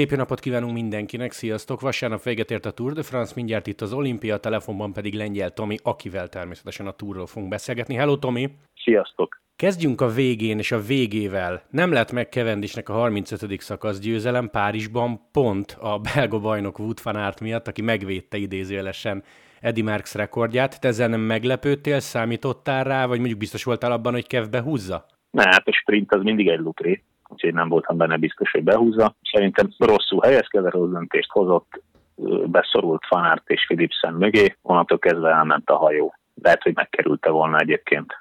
Szép napot kívánunk mindenkinek, sziasztok! Vasárnap véget ért a Tour de France, mindjárt itt az Olimpia, telefonban pedig Lengyel Tomi, akivel természetesen a Tourról fogunk beszélgetni. Hello Tomi! Sziasztok! Kezdjünk a végén és a végével. Nem lett meg Kevendisnek a 35. szakasz győzelem Párizsban pont a belga bajnok Wout van Aert miatt, aki megvédte idézőjelesen Eddie Merckx rekordját. Te ezzel nem meglepődtél, számítottál rá, vagy mondjuk biztos voltál abban, hogy Kev behúzza? Ne, hát a sprint az mindig egy lutri úgyhogy nem voltam benne biztos, hogy behúzza. Szerintem rosszul helyezkedett, rossz döntést hozott, beszorult Fanárt és Philipsen mögé, onnantól kezdve elment a hajó. Lehet, hogy megkerülte volna egyébként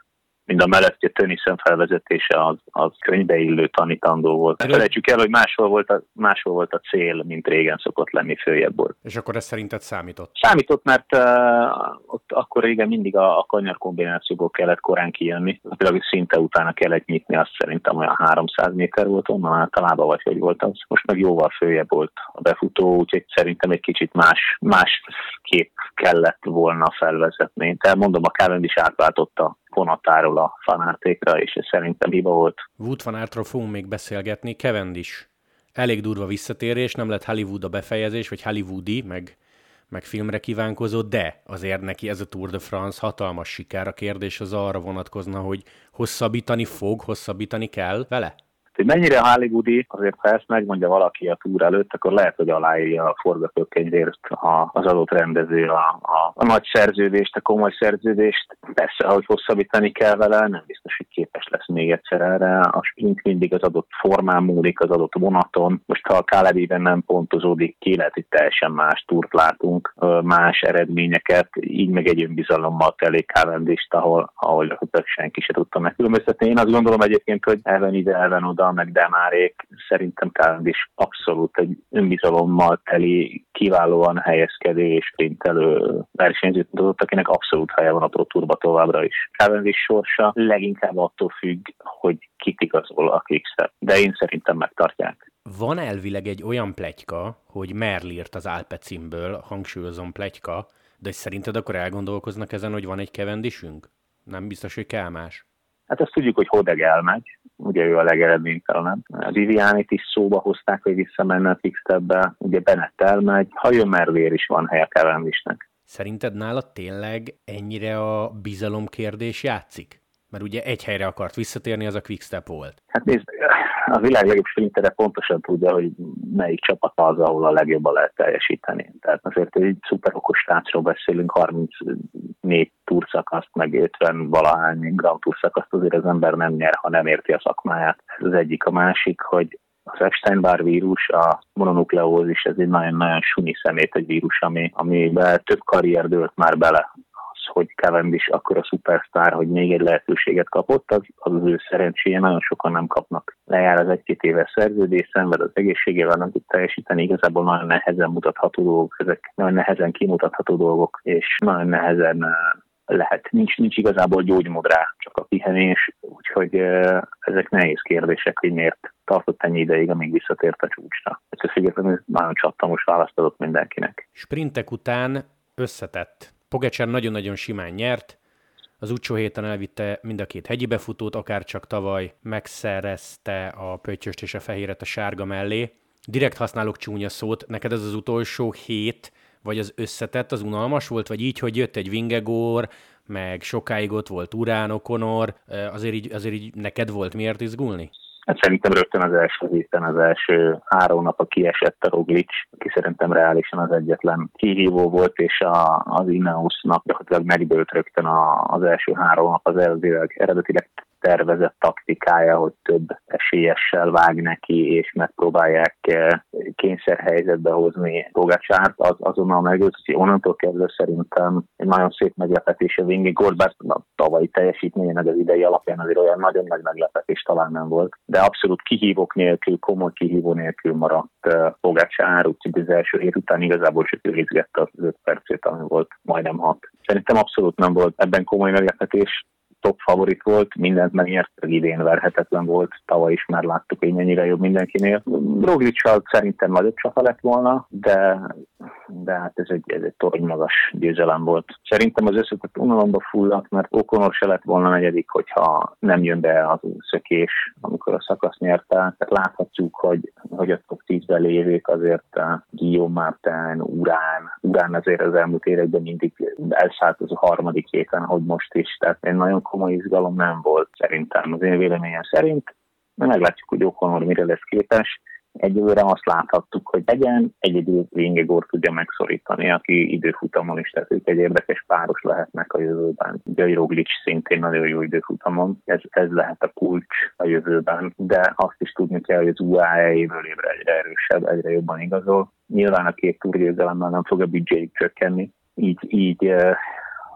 mind a a Tönnissen felvezetése az, az könyvbeillő tanítandó volt. Ne felejtsük el, hogy máshol volt, a, máshol volt a cél, mint régen szokott lenni följebb volt. És akkor ez szerinted számított? Számított, mert uh, ott akkor régen mindig a, a kanyar kombinációból kellett korán kijönni. Például szinte utána kellett nyitni, azt szerintem olyan 300 méter volt onnan általában, vagy hogy volt az. Most meg jóval följebb volt a befutó, úgyhogy szerintem egy kicsit más, más kép kellett volna felvezetni. Tehát mondom, a Cavendish is átváltotta vonatáról a fanártékra, és ez szerintem hiba volt. Wood fanártról fogunk még beszélgetni, Cavendish. Elég durva visszatérés, nem lett Hollywood a befejezés, vagy Hollywoodi, meg, meg filmre kívánkozott, de azért neki ez a Tour de France hatalmas siker. A kérdés az arra vonatkozna, hogy hosszabbítani fog, hosszabbítani kell vele? Hogy mennyire hollywoodi, azért ha ezt megmondja valaki a túr előtt, akkor lehet, hogy aláírja a forgatókönyvért az adott rendező a, a, a nagy szerződést, a komoly szerződést. Persze, hogy hosszabbítani kell vele, nem biztos, hogy képes lesz még egyszer erre. A sprint mindig az adott formán múlik, az adott vonaton. Most ha a Kálediben nem pontozódik ki, lehet, hogy teljesen más túrt látunk, más eredményeket, így meg egy önbizalommal telik Cavendish-t, ahol, ahol senki se tudta megkülönböztetni. Én azt gondolom egyébként, hogy elven ide, elven oda meg Demárék szerintem is abszolút egy önbizalommal teli, kiválóan helyezkedő és sprintelő versenyzőt mutatott, akinek abszolút helye van a Pro Tourba továbbra is. Cavendish sorsa leginkább attól függ, hogy kit igazol a Quickstep, de én szerintem megtartják. Van elvileg egy olyan pletyka, hogy Merlirt az Alpecimből, hangsúlyozom pletyka, de szerinted akkor elgondolkoznak ezen, hogy van egy kevendisünk? Nem biztos, hogy kell más. Hát azt tudjuk, hogy Hodeg elmegy, ugye ő a legeredménytelenebb. Vivianit is szóba hozták, hogy visszamenne a Quickstepbe, ugye Bennett elmegy, ha jön Mervér is van helye Cavendish-nek. Szerinted nála tényleg ennyire a bizalom kérdés játszik? Mert ugye egy helyre akart visszatérni, az a Quickstep volt. Hát nézd, a világ legjobb sprintere pontosan tudja, hogy melyik csapat az, ahol a legjobban lehet teljesíteni. Tehát azért egy szuper okos srácról beszélünk, 34 túrszakaszt, meg 50 valahány Grand túrszakaszt azért az ember nem nyer, ha nem érti a szakmáját. Ez az egyik. A másik, hogy az Epstein-Barr vírus, a mononukleózis, ez egy nagyon-nagyon sunyi szemét egy vírus, ami, amiben több karrier dőlt már bele hogy Cavendish akkor a szupersztár, hogy még egy lehetőséget kapott, az az, az ő szerencséje, nagyon sokan nem kapnak. Lejár az egy-két éves szerződés, szenved az egészségével, nem tud teljesíteni, igazából nagyon nehezen mutatható dolgok, ezek nagyon nehezen kimutatható dolgok, és nagyon nehezen eh, lehet, nincs, nincs igazából gyógymód rá, csak a pihenés, úgyhogy ezek nehéz kérdések, hogy miért tartott ennyi ideig, amíg visszatért a csúcsra. Ezt függetlenül nagyon csattamos választ adott mindenkinek. Sprintek után összetett Pogacsár nagyon-nagyon simán nyert, az utcsó héten elvitte mind a két hegyi befutót, akár csak tavaly megszerezte a pöttyöst és a fehéret a sárga mellé. Direkt használok csúnya szót, neked ez az utolsó hét, vagy az összetett, az unalmas volt, vagy így, hogy jött egy Vingegor, meg sokáig ott volt Urán, Okonor, azért így, azért így neked volt miért izgulni? Hát szerintem rögtön az első héten, az első három nap a kiesett a Roglic, aki szerintem reálisan az egyetlen kihívó volt, és a, az Ineosnak gyakorlatilag megdőlt rögtön a, az első három nap az eredetileg, eredetileg tervezett taktikája, hogy több esélyessel vág neki, és megpróbálják eh, kényszerhelyzetbe hozni Bogacsárt, az azonnal hogy onnantól kezdve szerintem egy nagyon szép meglepetés a Vingigord, bár a tavalyi teljesítményen az idei alapján azért olyan nagyon nagy meglepetés talán nem volt, de abszolút kihívók nélkül, komoly kihívó nélkül maradt eh, úgyhogy az első hét után igazából csak ő az 5 percét, ami volt majdnem 6. Szerintem abszolút nem volt ebben komoly meglepetés, top favorit volt, mindent megnyert, idén verhetetlen volt, tavaly is már láttuk, hogy mennyire jobb mindenkinél. Roglic szerintem nagyobb csata lett volna, de de hát ez egy, ez egy torony magas győzelem volt. Szerintem az összetett unalomba fulladt, mert Okonor se lett volna negyedik, hogyha nem jön be az szökés, amikor a szakasz nyerte. Tehát láthatjuk, hogy, hogy a top 10-ben lévők azért uh, Guillaume Martin, Urán, Urán azért az elmúlt években mindig elszállt az a harmadik héten, hogy most is. Tehát egy nagyon komoly izgalom nem volt szerintem az én véleményem szerint. Meglátjuk, hogy Okonor mire lesz képes egyelőre azt láthattuk, hogy legyen, egyedül Vingegor tudja megszorítani, aki időfutamon is, tehát ők egy érdekes páros lehetnek a jövőben. Ugye Roglic szintén nagyon jó időfutamon, ez, ez lehet a kulcs a jövőben, de azt is tudni kell, hogy az UAE évről évre egyre erősebb, egyre jobban igazol. Nyilván a két túrgyőzelemmel nem fog a büdzséig csökkenni, így, így eh,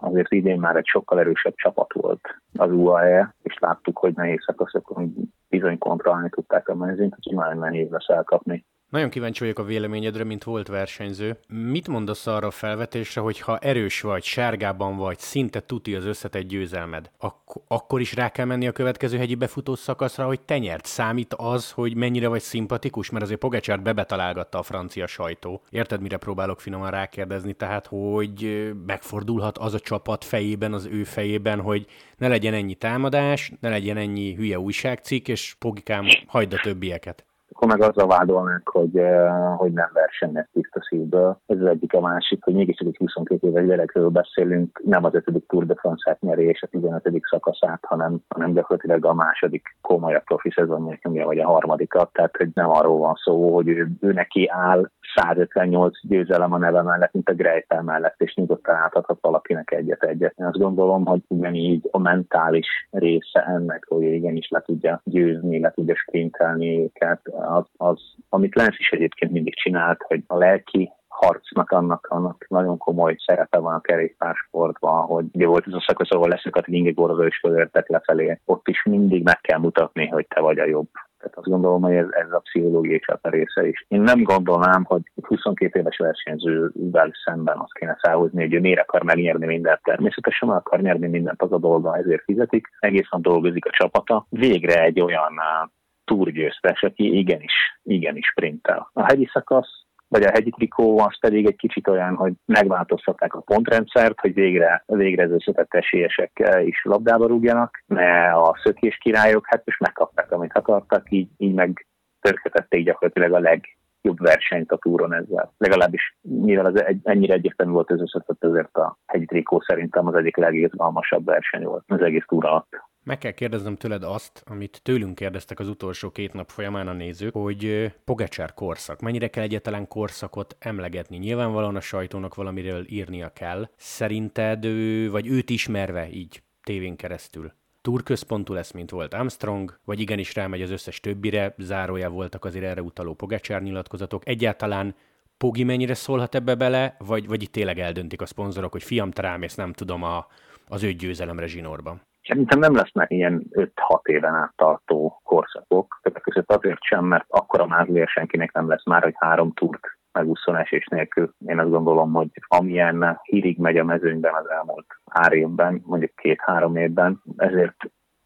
azért idén már egy sokkal erősebb csapat volt az UAE, és láttuk, hogy nehéz szakaszokon bizony kontrollálni tudták a mezőnyt, úgyhogy már nehéz lesz elkapni. Nagyon kíváncsi vagyok a véleményedre, mint volt versenyző. Mit mondasz arra a felvetésre, hogy ha erős vagy, sárgában vagy, szinte tuti az összetett győzelmed, ak- akkor is rá kell menni a következő hegyi befutó szakaszra, hogy te nyert. Számít az, hogy mennyire vagy szimpatikus, mert azért Pogacsárt bebetalálgatta a francia sajtó. Érted, mire próbálok finoman rákérdezni? Tehát, hogy megfordulhat az a csapat fejében, az ő fejében, hogy ne legyen ennyi támadás, ne legyen ennyi hülye újságcikk, és Pogikám hagyd a többieket akkor meg azzal vádolnak, hogy, eh, hogy nem versenyez tiszta szívből. Ez az egyik a másik, hogy mégiscsak egy 22 éves gyerekről beszélünk, nem az 5. Tour de France-át nyeri és a 15. szakaszát, hanem, hanem gyakorlatilag a második komolyabb profi szezonja, vagy a harmadikat, tehát hogy nem arról van szó, hogy ő, ő neki áll 158 győzelem a neve mellett, mint a Greipel mellett, és nyugodtan átadhat valakinek egyet-egyet. Én azt gondolom, hogy ugyanígy a mentális része ennek, hogy igenis le tudja győzni, le tudja sprintelni őket, az, az amit Lenz is egyébként mindig csinált, hogy a lelki harcnak annak, annak nagyon komoly szerepe van a kerékpársportban, hogy ugye volt ez a szakasz, ahol leszakadt Vingegaard és fölértek lefelé, ott is mindig meg kell mutatni, hogy te vagy a jobb. Tehát azt gondolom, hogy ez, ez a pszichológiai csata része is. Én nem gondolnám, hogy 22 éves versenyzővel szemben azt kéne felhozni, hogy ő miért akar megnyerni mindent. Természetesen meg akar nyerni mindent, az a dolga, ezért fizetik. Egészen dolgozik a csapata. Végre egy olyan uh, túrgyőztes, aki igenis, igenis sprintel. A hegyi szakasz vagy a hegyi trikó az pedig egy kicsit olyan, hogy megváltoztatták a pontrendszert, hogy végre, végre az összetett esélyesek is labdába rúgjanak, mert a szökés királyok hát most megkapták, amit akartak, így, így meg törketették gyakorlatilag a legjobb versenyt a túron ezzel. Legalábbis mivel az egy, ennyire egyértelmű volt az összetett, ezért a hegyi trikó szerintem az egyik legizgalmasabb verseny volt az egész túra alatt. Meg kell kérdeznem tőled azt, amit tőlünk kérdeztek az utolsó két nap folyamán a nézők, hogy Pogacsár korszak. Mennyire kell egyetlen korszakot emlegetni? Nyilvánvalóan a sajtónak valamiről írnia kell. Szerinted ő, vagy őt ismerve így tévén keresztül, túrközpontú lesz, mint volt Armstrong, vagy igenis rámegy az összes többire, zárója voltak azért erre utaló Pogacsár nyilatkozatok. Egyáltalán Pogi mennyire szólhat ebbe bele, vagy, vagy itt tényleg eldöntik a szponzorok, hogy fiam, te rámész, nem tudom, a, az ő győzelemre zsinórban? Szerintem nem lesznek ilyen 5-6 éven át tartó korszakok, többek között azért sem, mert akkora mázlia senkinek nem lesz már, hogy három túrt megúszon esés nélkül. Én azt gondolom, hogy amilyen hírig megy a mezőnyben az elmúlt pár évben, mondjuk két-három évben, ezért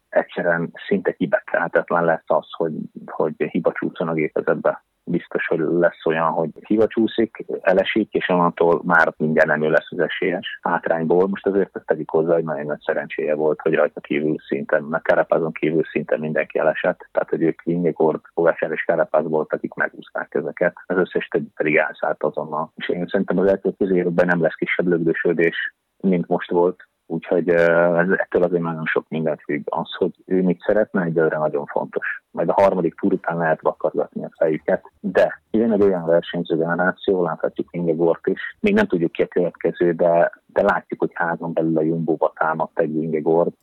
egyszerűen szinte kibekelhetetlen lesz az, hogy, hogy hiba csúszon a gépezetbe biztos, hogy lesz olyan, hogy hiva csúszik, elesik, és onnantól már mindjárt nem ő lesz az esélyes hátrányból. Most azért ezt tegyük hozzá, hogy nagyon nagy szerencséje volt, hogy rajta kívül szinten, meg Kerepázon kívül szinten mindenki elesett. Tehát, hogy ők Vingegord, Pogácsár és Kerepáz volt, akik megúzták ezeket. Az összes többi pedig elszállt azonnal. És én szerintem az elkövetkező nem lesz kisebb lögdösödés, mint most volt Úgyhogy ez, ettől azért nagyon sok mindent függ. Az, hogy ő mit szeretne, egyelőre nagyon fontos. Majd a harmadik túr után lehet vakargatni a fejüket. De jön egy olyan versenyző generáció, láthatjuk Ingegort is. Még nem tudjuk ki a következő, de, de látjuk, hogy házon belül a Jumbo-ba támadt egy Ingegord.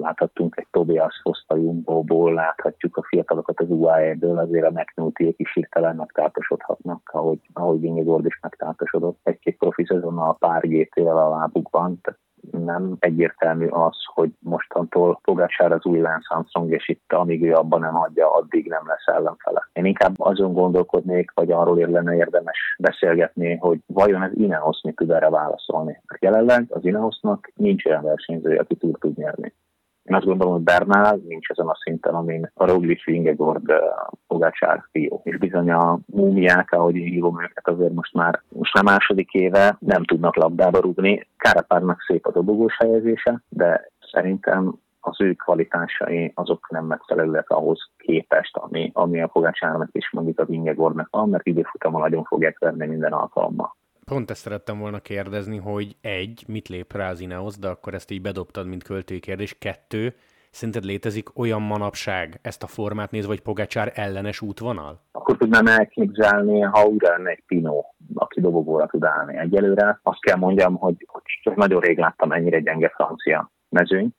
Láthattunk egy Tobias Foszt a Jumbo-ból, láthatjuk a fiatalokat az UAE-ből, azért a McNulty-ék is hirtelen megtártosodhatnak, ahogy, ahogy Ingegord is megtártosodott. Egy-két profi szezonnal pár GT-vel a lábukban, tehát nem egyértelmű az, hogy mostantól Pogácsár az új Lance Armstrong, és itt amíg ő abban nem adja, addig nem lesz ellenfele. Én inkább azon gondolkodnék, vagy arról lenne érdemes beszélgetni, hogy vajon az Ineos mit tud erre válaszolni. Mert jelenleg az Ineosnak nincs olyan versenyző, aki túl tud nyerni Én azt gondolom, hogy Bernál nincs ezen a szinten, amin a Roglic, Vingegord, Pogácsár, Fió. És bizony a múmiák, ahogy én hívom őket, azért most már, most már második éve nem tudnak labdába rúgni. Kárapárnak szép a dobogós helyezése, de szerintem az ő kvalitásai azok nem megfelelőek ahhoz képest, ami, ami a Pogácsárnak is mondjuk a Vingegornak van, mert időfutamon nagyon fogják verni minden alkalommal. Pont ezt szerettem volna kérdezni, hogy egy, mit lép rá az Ineos, de akkor ezt így bedobtad, mint költői kérdés. Kettő, szerinted létezik olyan manapság ezt a formát nézve, vagy Pogácsár ellenes útvonal? Akkor tudnám elképzelni, ha újra lenne egy Pino, aki dobogóra tud állni. Egyelőre azt kell mondjam, hogy, hogy csak nagyon rég láttam ennyire gyenge francia mezőny.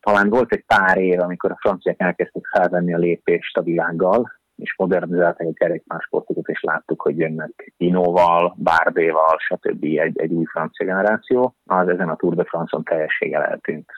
Talán volt egy pár év, amikor a franciák elkezdték felvenni a lépést a világgal, és modernizálták a kerékpársportokat, és láttuk, hogy jönnek Inóval, Bárdéval, stb. egy, egy új francia generáció, az ezen a Tour de France-on teljességgel eltűnt.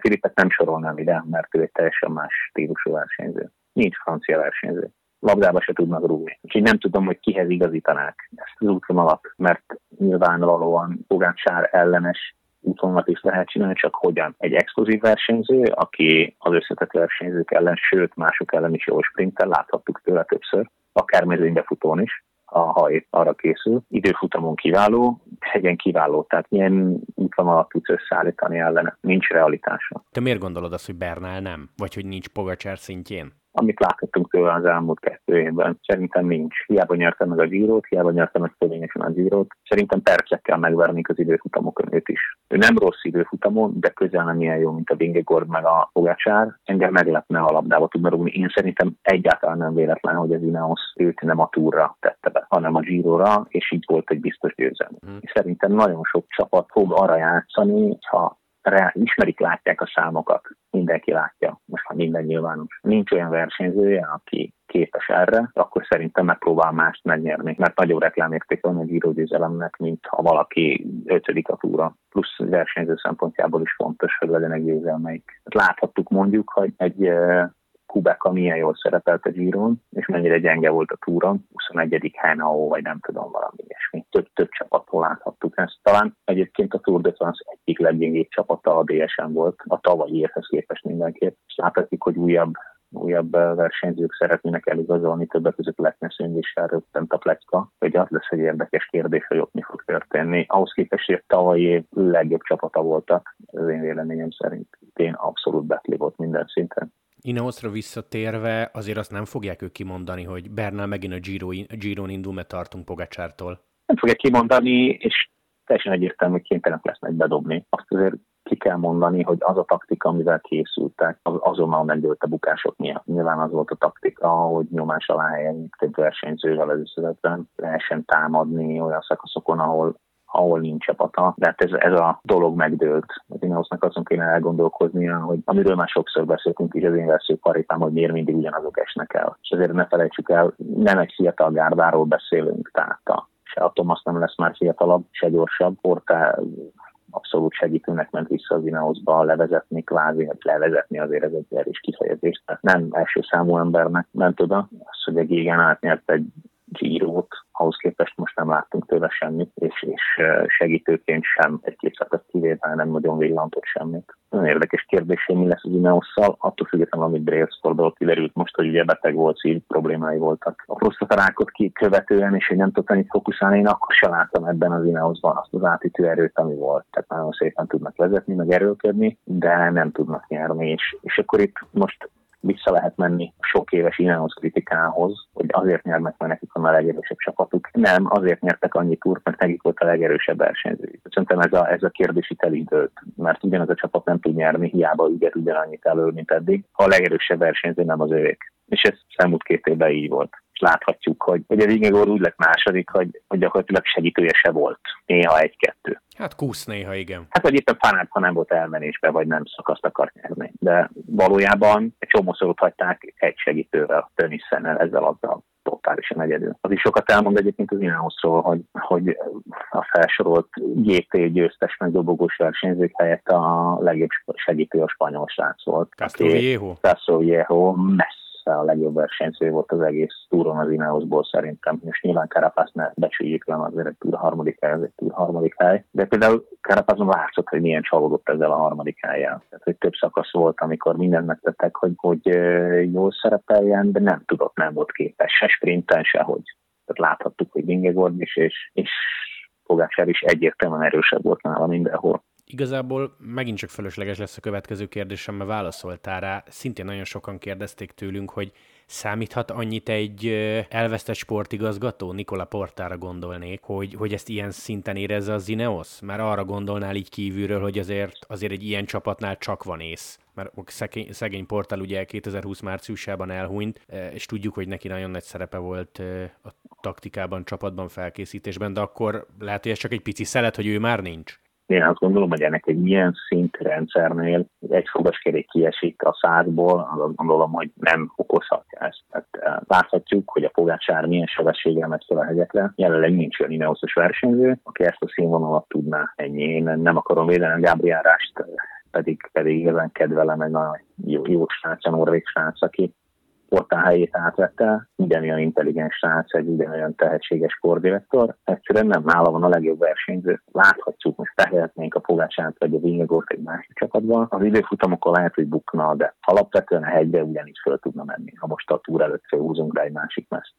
Filipet nem sorolnám ide, mert ő egy teljesen más stílusú versenyző. Nincs francia versenyző. Labdába se tudnak rúgni. Úgyhogy nem tudom, hogy kihez igazítanák ezt az útvonalat, mert nyilvánvalóan Pogácsár ellenes útvonalat is lehet csinálni, csak hogyan. Egy exkluzív versenyző, aki az összetett versenyzők ellen, sőt mások ellen is jól sprintel, láthattuk tőle többször, akár mezőnybefutón is, ha arra készül. Időfutamon kiváló, hegyen kiváló, tehát milyen útvonalat tudsz összeállítani ellene. Nincs realitása. Te miért gondolod azt, hogy Bernál nem? Vagy hogy nincs Pogacsár szintjén? Amit láthattunk tőle az elmúlt kettő évben. Szerintem nincs. Hiába nyerte meg a Girot, hiába nyerte meg fölényesen a Girot. Szerintem percekkel megverni az időfutamokon őt is. Ő nem rossz időfutamon, de közel nem ilyen jó, mint a Vingegord meg a Pogacsár. Engem meglepne, ha a labdába tudna rúgni. Én szerintem egyáltalán nem véletlen, hogy az Ineos őt nem a túra tette be, hanem a Girora, és így volt egy biztos győzelem. Mm. Szerintem nagyon sok csapat fog arra játszani, ha rá, ismerik, látják a számokat, mindenki látja, most már minden nyilvános. Nincs olyan versenyzője, aki képes erre, akkor szerintem megpróbál mást megnyerni, mert nagyobb reklámérték van egy írógyőzelemnek, mint ha valaki ötödik a túra. Plusz versenyző szempontjából is fontos, hogy legyenek győzelmeik. Láthattuk mondjuk, hogy egy Kubeka milyen jól szerepelt a Giron, és mennyire gyenge volt a túron, 21. helyen, vagy nem tudom, valami ilyesmi. Több, több csapattól láthattuk ezt. Talán egyébként a Tour de France egyik leggyengébb csapata a DSM volt, a tavalyi évhez képest mindenképp. És láthatjuk, hogy újabb újabb versenyzők szeretnének eligazolni, többek között Lekneszünk is rögtent a plecka, hogy az lesz egy érdekes kérdés, hogy ott mi fog történni. Ahhoz képest, hogy tavalyi év legjobb csapata voltak, az én véleményem szerint én abszolút betli volt minden szinten. Ineosra visszatérve azért azt nem fogják ők kimondani, hogy Bernal megint a Giro, Giron indul, mert tartunk Pogacsártól. Nem fogják kimondani, és teljesen egyértelmű, hogy kénytelenek lesznek bedobni. Azt azért ki kell mondani, hogy az a taktika, amivel készültek, az azonnal megdőlt a bukások miatt. Nyilván az volt a taktika, hogy nyomás alá helyezik több versenyzővel az összevetben, lehessen támadni olyan szakaszokon, ahol ahol nincs csapata. De hát ez, ez a dolog megdőlt. Az Ineosnak azon kéne elgondolkoznia, hogy amiről már sokszor beszéltünk is az én paripám, hogy miért mindig ugyanazok esnek el. És azért ne felejtsük el, nem egy fiatal gárdáról beszélünk, tehát a se a Thomas nem lesz már fiatalabb, se gyorsabb. Porta abszolút segítőnek ment vissza az Ineosba levezetni, kvázi, hogy levezetni azért ez egy erős kifejezés. Tehát nem első számú embernek ment oda. Az, hogy a Gégen átnyert egy Giro-t, ahhoz képest most nem láttunk tőle semmit, és, és segítőként sem egy-két kivétel nem nagyon villantott semmit. Nagyon érdekes kérdés, hogy mi lesz az Ineosszal, attól függetlenül, amit Brailsfordból kiderült most, hogy ugye beteg volt, szív problémái voltak. A prostatarákot ki követően, és hogy nem tudta annyit fókuszálni, én akkor sem láttam ebben az Ineoszban azt az átítő erőt, ami volt. Tehát nagyon szépen tudnak vezetni, meg erőlködni, de nem tudnak nyerni, és, és akkor itt most vissza lehet menni sok éves Ineos kritikához, hogy azért nyernek, mert nekik van a legerősebb csapatuk. Nem, azért nyertek annyi túrt, mert nekik volt a legerősebb versenyző. Szerintem ez a, ez a kérdés itt elidőlt, mert ugyanaz a csapat nem tud nyerni, hiába ügyet ugyanannyit elő, mint eddig, a legerősebb versenyző nem az övék. És ez elmúlt két évben így volt láthatjuk, hogy, hogy a Vigegor úgy lett második, hogy, hogy gyakorlatilag segítője se volt. Néha egy-kettő. Hát kúsz néha, igen. Hát vagy éppen fanát, ha nem volt elmenésbe, vagy nem szakaszt akart nyerni. De valójában egy csomószor hagyták egy segítővel, Tönnisszennel, ezzel azzal totálisan egyedül. Az is sokat elmond egyébként az Ineosról, hogy, hogy a felsorolt GT győztes meg dobogós versenyzők helyett a legjobb segítő a spanyol srác volt. Castro Viejo. Castro Viejo messze messze a legjobb versenyző volt az egész túron az Ineosból szerintem. És nyilván Carapaz ne becsüljük le, azért egy túr harmadik hely, ez egy túr harmadik hely. De például Carapazon látszott, hogy milyen csalódott ezzel a harmadik helyen. Tehát, hogy több szakasz volt, amikor mindent megtettek, hogy, hogy jól szerepeljen, de nem tudott, nem volt képes se sprinten, sehogy. Tehát láthattuk, hogy Vingegord is, és, és Pogácsár is egyértelműen erősebb volt nála mindenhol. Igazából megint csak fölösleges lesz a következő kérdésem, mert válaszoltál rá. Szintén nagyon sokan kérdezték tőlünk, hogy számíthat annyit egy elvesztett sportigazgató, Nikola Portára gondolnék, hogy, hogy ezt ilyen szinten érezze az Ineos? Már arra gondolnál így kívülről, hogy azért, azért egy ilyen csapatnál csak van ész mert szegény, szegény portál ugye 2020 márciusában elhunyt, és tudjuk, hogy neki nagyon nagy szerepe volt a taktikában, csapatban, felkészítésben, de akkor lehet, hogy ez csak egy pici szelet, hogy ő már nincs. Én azt gondolom, hogy ennek egy ilyen szintrendszernél egy fogaskerék kiesik a százból, azt gondolom, hogy nem okozhatja ezt. Tehát eh, láthatjuk, hogy a Pogácsár milyen sebességgel megy fel a hegyekre. Jelenleg nincs olyan Ineoszos versenyző, aki ezt a színvonalat tudná ennyi. Én nem akarom védeni Gabriel Rást, pedig, pedig igazán kedvelem egy nagyon jó, jó srác, a norvég srác, aki a helyét átvette, ugyanolyan intelligens srác, egy ugyanolyan tehetséges kordirektor. Egyszerűen nem nála van a legjobb versenyző. Láthatjuk, most tehetnénk a Pogácsát vagy a Vingegort egy másik csapatban. Az időfutamokon lehet, hogy bukna, de alapvetően a hegybe ugyanígy föl tudna menni, ha most a túr előtt húzunk rá egy másik meszt.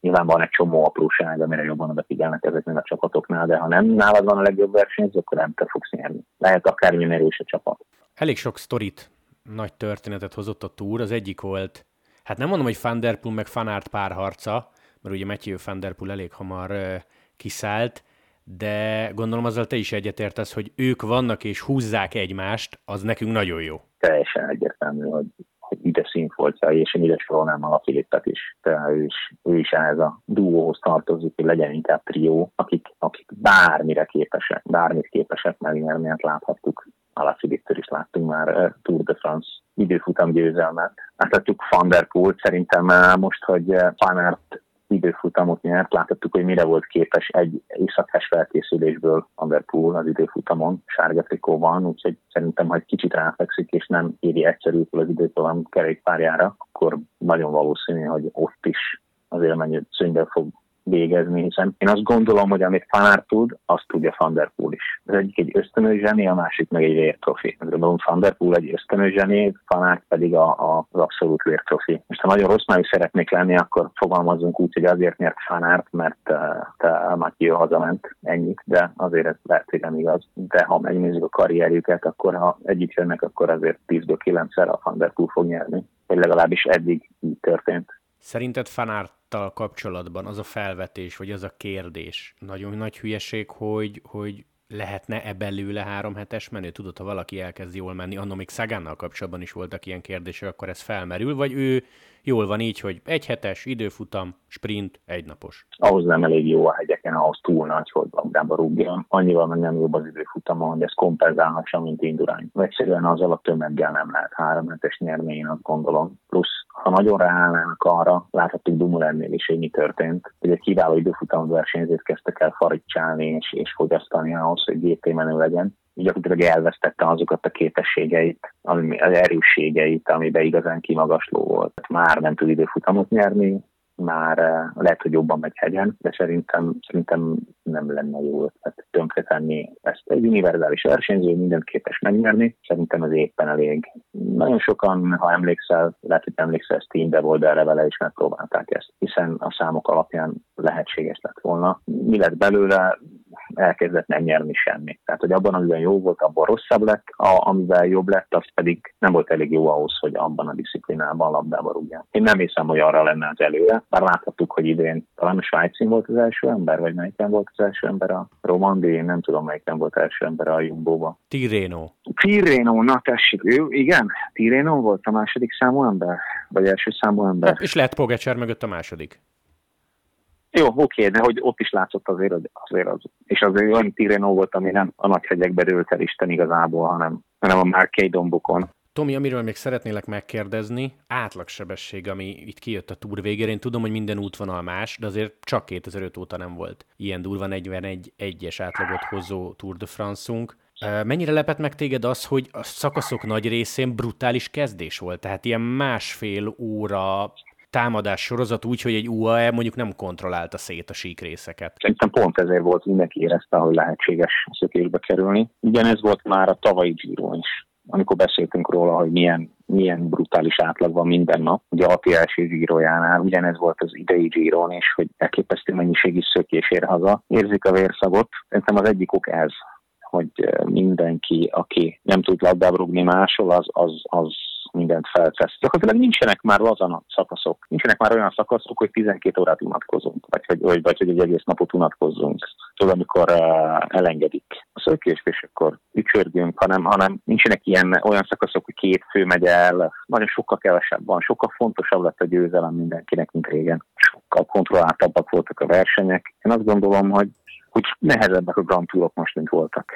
Nyilván van egy csomó apróság, amire jobban odafigyelnek ezeknél a csapatoknál, de ha nem nálad van a legjobb versenyző, akkor nem te fogsz nyerni. Lehet akármilyen erős a csapat. Elég sok sztorit, nagy történetet hozott a túr. Az egyik volt hát nem mondom, hogy Van Der Poel meg Fanart párharca, mert ugye Matthew Van Der Poel elég hamar uh, kiszállt, de gondolom azzal te is egyetértesz, hogy ők vannak és húzzák egymást, az nekünk nagyon jó. Teljesen egyértelmű, hogy, hogy ide színfoltja, és én ide sorolnám a Filippet is. Tehát ő is, ő is ehhez a duóhoz tartozik, hogy legyen inkább trió, akik, akik bármire képesek, bármit képesek megnyerni, hát láthattuk Alaphilipptől is láttunk már Tour de France időfutam győzelmet. Láthatjuk Van der Poel, szerintem most, hogy Panert időfutamot nyert, láthattuk, hogy mire volt képes egy éjszakás felkészülésből Van Poel az időfutamon, sárga van, úgyhogy szerintem, ha egy kicsit ráfekszik, és nem éri egyszerű az időfutam kerékpárjára, akkor nagyon valószínű, hogy ott is az élmennyi szönyvel fog végezni, hiszen én azt gondolom, hogy amit Fanár tud, azt tudja Van der Poel is. Az egyik egy ösztönös zseni, a másik meg egy vértrofi. Gondolom Van der Poel egy ösztönös zseni, Fanár pedig a, a, az abszolút vértrofi. Most ha nagyon rossz májú szeretnék lenni, akkor fogalmazunk úgy, hogy azért nyert Fanárt, mert uh, te Mathieu hazament ennyit, de azért ez lehet, hogy nem igaz. De ha megnézzük a karrierjüket, akkor ha együtt jönnek, akkor azért 10-ből 9-szer a Van der Poel fog nyerni. Vagy legalábbis eddig így történt. Szerinted Fanárttal kapcsolatban az a felvetés, vagy az a kérdés nagyon nagy hülyeség, hogy, hogy lehetne-e belőle három hetes menő? Tudod, ha valaki elkezd jól menni, annak még Szagánnal kapcsolatban is voltak ilyen kérdések, akkor ez felmerül, vagy ő jól van így, hogy egy hetes, időfutam, sprint, egynapos. Ahhoz nem elég jó a hegyeken, ahhoz túl nagy, hogy labdába rúgjon. Annyival meg nem jobb az időfutamon, hogy ez kompenzálhassa, mint indurány. Egyszerűen az a tömeggel nem lehet három hetes nyerni, azt gondolom. Plusz, ha nagyon ráállnának arra, láthattuk Dumulennél is, hogy mi történt, hogy egy kiváló időfutam versenyzőt kezdtek el faricsálni és, és fogyasztani ahhoz, hogy GT menő legyen gyakorlatilag elvesztette azokat a képességeit, az erősségeit, amiben igazán kimagasló volt. Már nem tud időfutamot nyerni, már eh, lehet, hogy jobban megy hegyen, de szerintem, szerintem nem lenne jó ötlet tönkretenni ezt. Egy univerzális versenyző, mindent képes megnyerni, szerintem ez éppen elég. Nagyon sokan, ha emlékszel, lehet, hogy emlékszel, Steambe volt, de erre vele is megpróbálták ezt, hiszen a számok alapján lehetséges lett volna. Mi lett belőle? Elkezdett nem nyerni semmit. Tehát, hogy abban, amiben jó volt, abban rosszabb lett, a, amivel jobb lett, az pedig nem volt elég jó ahhoz, hogy abban a disziplinában labdába rúgjon. Én nem hiszem, hogy arra lenne az előre. Bár láthattuk, hogy idén talán a Svájcin volt az első ember, vagy melyiken volt az első ember a Romandi, én nem tudom, melyiken volt az első ember a Jumbo-ba. Tirreno. Tirreno, na tessék, ő, igen, Tirreno volt a második számú ember, vagy első számú ember. Hát, és lehet Pogacsár mögött a második. Jó, oké, de hogy ott is látszott azért, azért az, és azért olyan Tirreno volt, ami nem a nagy hegyekbe dőlt el Isten igazából, hanem, hanem a Márkei dombokon. Tomi, amiről még szeretnélek megkérdezni, átlagsebesség, ami itt kijött a túr végére. Én tudom, hogy minden útvonal más, de azért csak 2005 óta nem volt ilyen durva 41 egyes átlagot hozó Tour de France-unk. Mennyire lepett meg téged az, hogy a szakaszok nagy részén brutális kezdés volt? Tehát ilyen másfél óra támadás sorozat úgy, hogy egy UAE mondjuk nem kontrollálta szét a síkrészeket. Szerintem pont ezért volt, mindenki érezte, hogy lehetséges szökésbe kerülni. Ugyanez volt már a tavalyi Giro is amikor beszéltünk róla, hogy milyen, milyen brutális átlag van minden nap. Ugye a első zsírójánál ugyanez volt az idei zsíron is, hogy elképesztő mennyiségű szökés ér haza. Érzik a vérszagot. Szerintem az egyik ok ez, hogy mindenki, aki nem tud labdába rúgni máshol, az, az, az mindent feltesz. Gyakorlatilag nincsenek már lazan szakaszok. Nincsenek már olyan szakaszok, hogy 12 órát unatkozunk, vagy hogy, vagy, vagy hogy egy egész napot unatkozzunk. Tudod, amikor uh, elengedik a szökést, és akkor ücsörgünk, hanem, hanem nincsenek ilyen olyan szakaszok, hogy két fő megy el, nagyon sokkal kevesebb van, sokkal fontosabb lett a győzelem mindenkinek, mint régen. Sokkal kontrolláltabbak voltak a versenyek. Én azt gondolom, hogy hogy nehezebbek a Grand Tourok most, mint voltak.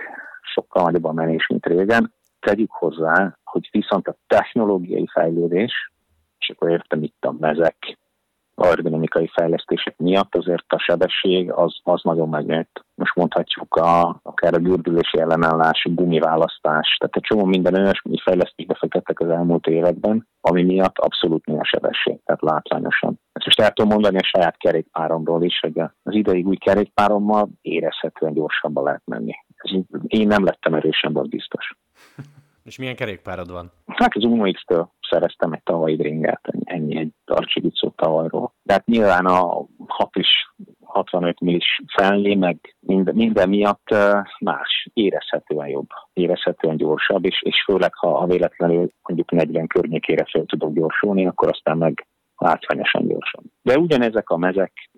Sokkal nagyobb a menés, mint régen. Tegyük hozzá, hogy viszont a technológiai fejlődés, és akkor értem itt a mezek, aerodinamikai fejlesztések miatt azért a sebesség az, az nagyon megnőtt. Most mondhatjuk a, akár a gördülési ellenállás, gumiválasztás, tehát egy csomó minden olyasmi fejlesztésbe fektettek az elmúlt években, ami miatt abszolút nő a sebesség, tehát látványosan. Ezt most el tudom mondani a saját kerékpáromról is, hogy az idei új kerékpárommal érezhetően gyorsabban lehet menni. Én nem lettem erősebb, az biztos. És milyen kerékpárod van? Hát az Uno X-től szereztem egy tavalyi ringert, ennyi egy Darcsivicó tavalyról. De hát nyilván a 6 is 65 millis felné, meg minden, minden miatt más, érezhetően jobb, érezhetően gyorsabb, és, és főleg, ha, ha véletlenül mondjuk 40 környékére fel tudok gyorsulni, akkor aztán meg látványosan gyorsan. De ugyanezek a mezek,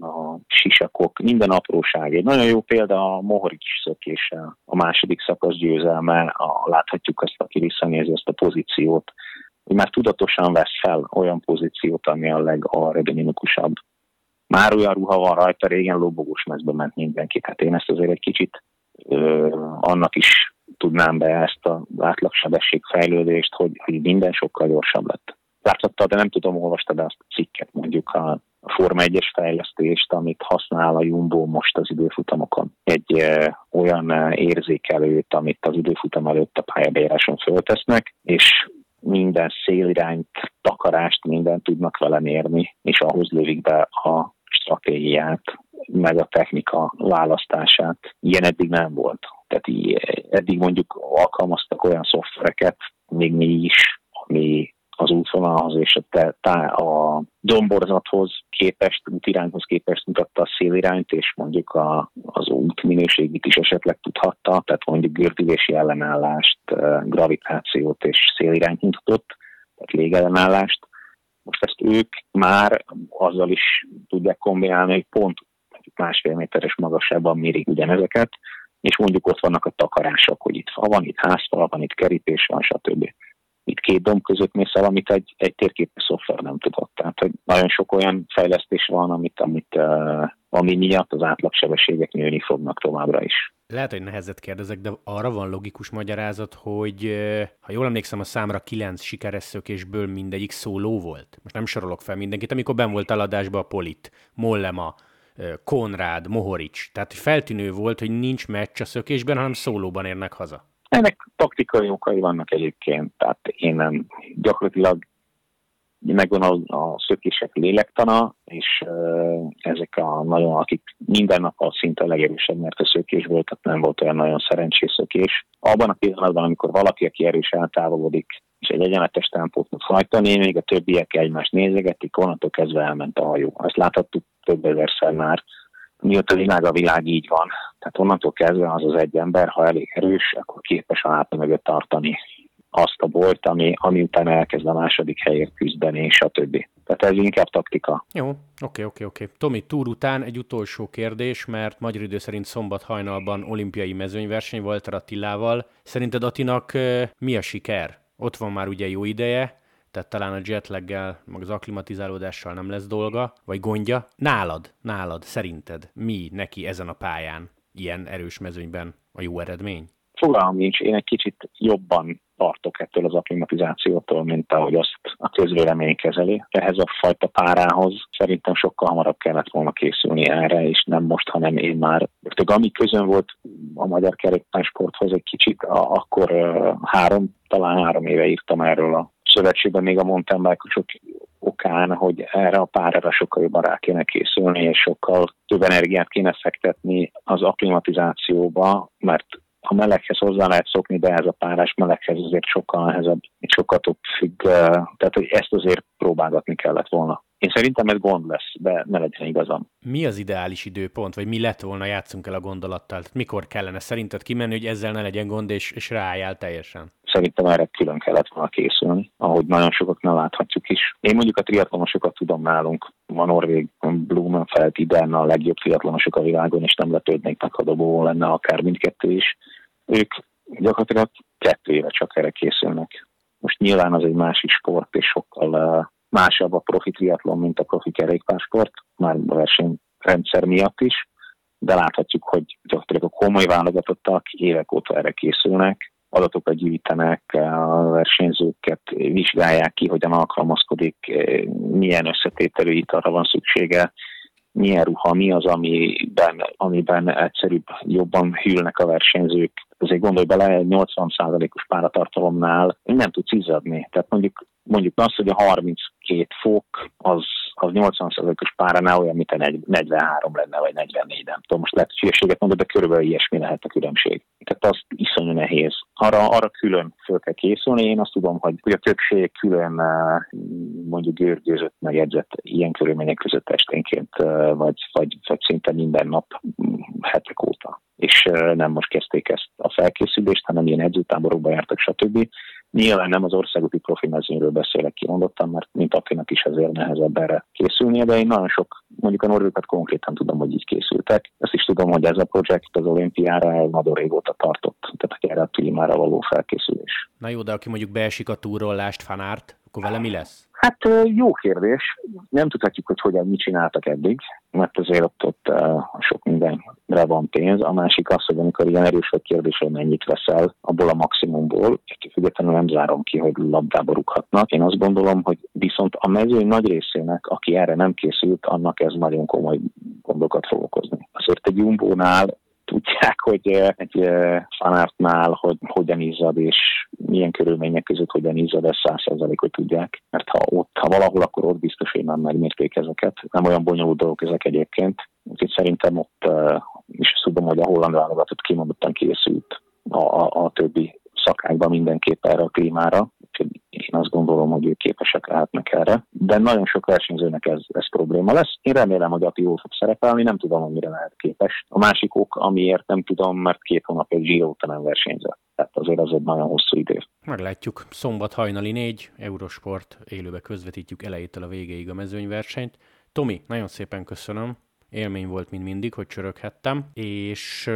a sisakok, minden apróság. Egy nagyon jó példa a Mohoric szökése, a második szakasz győzelme, a, láthatjuk ezt, aki visszanézi ezt a pozíciót, hogy már tudatosan vesz fel olyan pozíciót, ami a legaerodinamikusabb. Már olyan ruha van rajta, régen lobogós mezbe ment mindenki. Tehát én ezt azért egy kicsit ö, annak is tudnám be ezt az átlagsebesség fejlődést, hogy, hogy minden sokkal gyorsabb lett. Láthatta, de nem tudom, olvastad azt a cikket, mondjuk a Forma 1-es fejlesztést, amit használ a Jumbo most az időfutamokon. Egy olyan érzékelőt, amit az időfutam előtt a pályabejáráson föltesznek, és minden szélirányt, takarást, mindent tudnak vele mérni, és ahhoz lövik be a stratégiát, meg a technika választását. Ilyen eddig nem volt. Tehát eddig mondjuk alkalmaztak olyan szoftvereket, még mi is, ami az útvonalhoz és a, te, tá, a domborzathoz képest, útirányhoz képest mutatta a szélirányt, és mondjuk a, az út minőségét is esetleg tudhatta, tehát mondjuk gördülési ellenállást, gravitációt és szélirányt mutatott, tehát légellenállást. Most ezt ők már azzal is tudják kombinálni, hogy pont másfél méteres magasságban mérik ugyanezeket, és mondjuk ott vannak a takarások, hogy itt fa van, itt házfal van, itt kerítés van, stb itt két domb között mész el, amit egy, egy térképes szoftver nem tudott. Tehát, hogy nagyon sok olyan fejlesztés van, amit, amit uh, ami miatt az átlagsebességek nőni fognak továbbra is. Lehet, hogy nehezet kérdezek, de arra van logikus magyarázat, hogy ha jól emlékszem, a számra kilenc sikeres szökésből mindegyik szóló volt. Most nem sorolok fel mindenkit, amikor ben volt eladásba a Polit, Mollema, Konrád, Mohorics. Tehát feltűnő volt, hogy nincs meccs a szökésben, hanem szólóban érnek haza. Ennek taktikai okai vannak egyébként, tehát én nem gyakorlatilag megvan a, a szökések lélektana, és uh, ezek a nagyon, akik minden nap a szinte a legerősebb, mert a szökés volt, tehát nem volt olyan nagyon szerencsés szökés. Abban a pillanatban, amikor valaki, aki erős eltávolodik, és egy egyenletes tempót tud hajtani, még a többiek egymást nézegetik, onnantól kezdve elment a hajó. Ezt láthattuk több ezerszer már, mióta világ a világ így van. Tehát onnantól kezdve az az egy ember, ha elég erős, akkor képes a háta mögött tartani azt a bolt, ami, ami utána elkezd a második helyért küzdeni, és a többi. Tehát ez inkább taktika. Jó, oké, oké, oké. Tomi, túr után egy utolsó kérdés, mert magyar idő szerint szombat hajnalban olimpiai mezőnyverseny volt Attilával. Szerinted Atinak mi a siker? Ott van már ugye jó ideje, tehát talán a jetlaggel, meg az aklimatizálódással nem lesz dolga, vagy gondja. Nálad, nálad, szerinted mi neki ezen a pályán, ilyen erős mezőnyben a jó eredmény? Fogalmam nincs, én egy kicsit jobban tartok ettől az aklimatizációtól, mint ahogy azt a közvélemény kezeli. Ehhez a fajta párához szerintem sokkal hamarabb kellett volna készülni erre, és nem most, hanem én már. Tehát ami közön volt a magyar kerékpársporthoz egy kicsit, akkor három, talán három éve írtam erről a szövetségben még a mountain bike okán, hogy erre a párára sokkal jobban rá kéne készülni, és sokkal több energiát kéne fektetni az akklimatizációba, mert a meleghez hozzá lehet szokni, de ez a párás meleghez azért sokkal nehezebb, sokkal több függ, tehát hogy ezt azért próbálgatni kellett volna. Én szerintem ez gond lesz, de ne legyen igazam. Mi az ideális időpont, vagy mi lett volna, játszunk el a gondolattal? Mikor kellene szerinted kimenni, hogy ezzel ne legyen gond, és, és ráálljál teljesen? Szerintem erre külön kellett volna készülni, ahogy nagyon sokat nem láthatjuk is. Én mondjuk a triatlonosokat tudom nálunk, van Norvég Blumenfeld ide a legjobb triatlonosok a világon, és nem lepődnék meg, ha dobó lenne akár mindkettő is. Ők gyakorlatilag kettő éve csak erre készülnek. Most nyilván az egy másik sport, és sokkal másabb a profi triatlon, mint a profi kerékpársport, már a versenyrendszer miatt is, de láthatjuk, hogy gyakorlatilag a komoly válogatottak évek óta erre készülnek, adatokat gyűjtenek, a versenyzőket vizsgálják ki, hogyan alkalmazkodik, milyen összetételű italra van szüksége, milyen ruha, mi az, amiben, amiben egyszerűbb, jobban hűlnek a versenyzők. Azért gondolj bele, 80%-os páratartalomnál nem tudsz izzadni. Tehát mondjuk, mondjuk azt, hogy a 32 fok az az 80%-os páránál olyan, mint a 43 lenne, vagy 44, nem tudom, most lehet hülyeséget mondod, de körülbelül ilyesmi lehet a különbség. Tehát az iszonyú nehéz. Arra, arra külön föl kell készülni. Én azt tudom, hogy, hogy a többség külön eh, mondjuk görgőzött, meg ilyen körülmények között esténként, eh, vagy, vagy, vagy szinte minden nap mm, hetek óta. És eh, nem most kezdték ezt a felkészülést, hanem ilyen edzőtáborokba jártak, stb. Nyilván nem az országúti profi mezőnyről beszélek kimondottan, mert mint akinek is azért nehezebb erre készülnie, de én nagyon sok, mondjuk a norvégokat konkrétan tudom, hogy így készültek. Ezt is tudom, hogy ez a projekt az olimpiára nagyon régóta tartott, tehát erre a klímára való felkészülés. Na jó, de aki mondjuk beesik a túrollást, fanárt, akkor vele mi lesz? Hát jó kérdés. Nem tudhatjuk, hogy hogyan mit csináltak eddig, mert azért ott, ott sok mindenre van pénz. A másik az, hogy amikor ilyen erős vagy hogy mennyit veszel abból a maximumból, függetlenül nem zárom ki, hogy labdába rúghatnak. Én azt gondolom, hogy viszont a mezőny nagy részének, aki erre nem készült, annak ez nagyon komoly gondokat fog okozni. Azért egy Jumbo-nál tudják, hogy egy fanártnál hogy hogyan izzad, és milyen körülmények között hogyan izzad, ezt száz hogy tudják. Mert ha ott, ha valahol, akkor ott biztos, hogy nem megmérték ezeket. Nem olyan bonyolult dolgok ezek egyébként. Úgyhogy szerintem ott is tudom, hogy a holland válogatott kimondottan készült a, a, a többi szakákban mindenképp erre a klímára. Én azt gondolom, hogy ők képesek lehetnek erre. De nagyon sok versenyzőnek ez, ez probléma lesz. Én remélem, hogy Ati jól fog szerepelni, nem tudom, hogy mire lehet képes. A másik ok, amiért nem tudom, mert két hónap egy Giro nem versenyzett. Tehát azért az egy nagyon hosszú idő. Meglátjuk. Szombat hajnali négy, Eurosport, élőbe közvetítjük elejétől a végéig a mezőnyversenyt. Tomi, nagyon szépen köszönöm élmény volt, mint mindig, hogy csöröghettem, és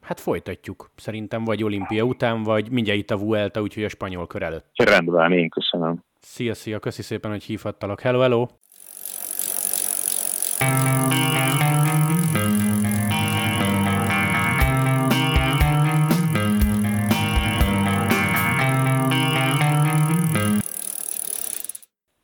hát folytatjuk. Szerintem vagy olimpia után, vagy mindjárt itt a Vuelta, úgyhogy a spanyol kör előtt. Rendben, én köszönöm. Szia, szia, köszi szépen, hogy hívhattalak. Hello, hello!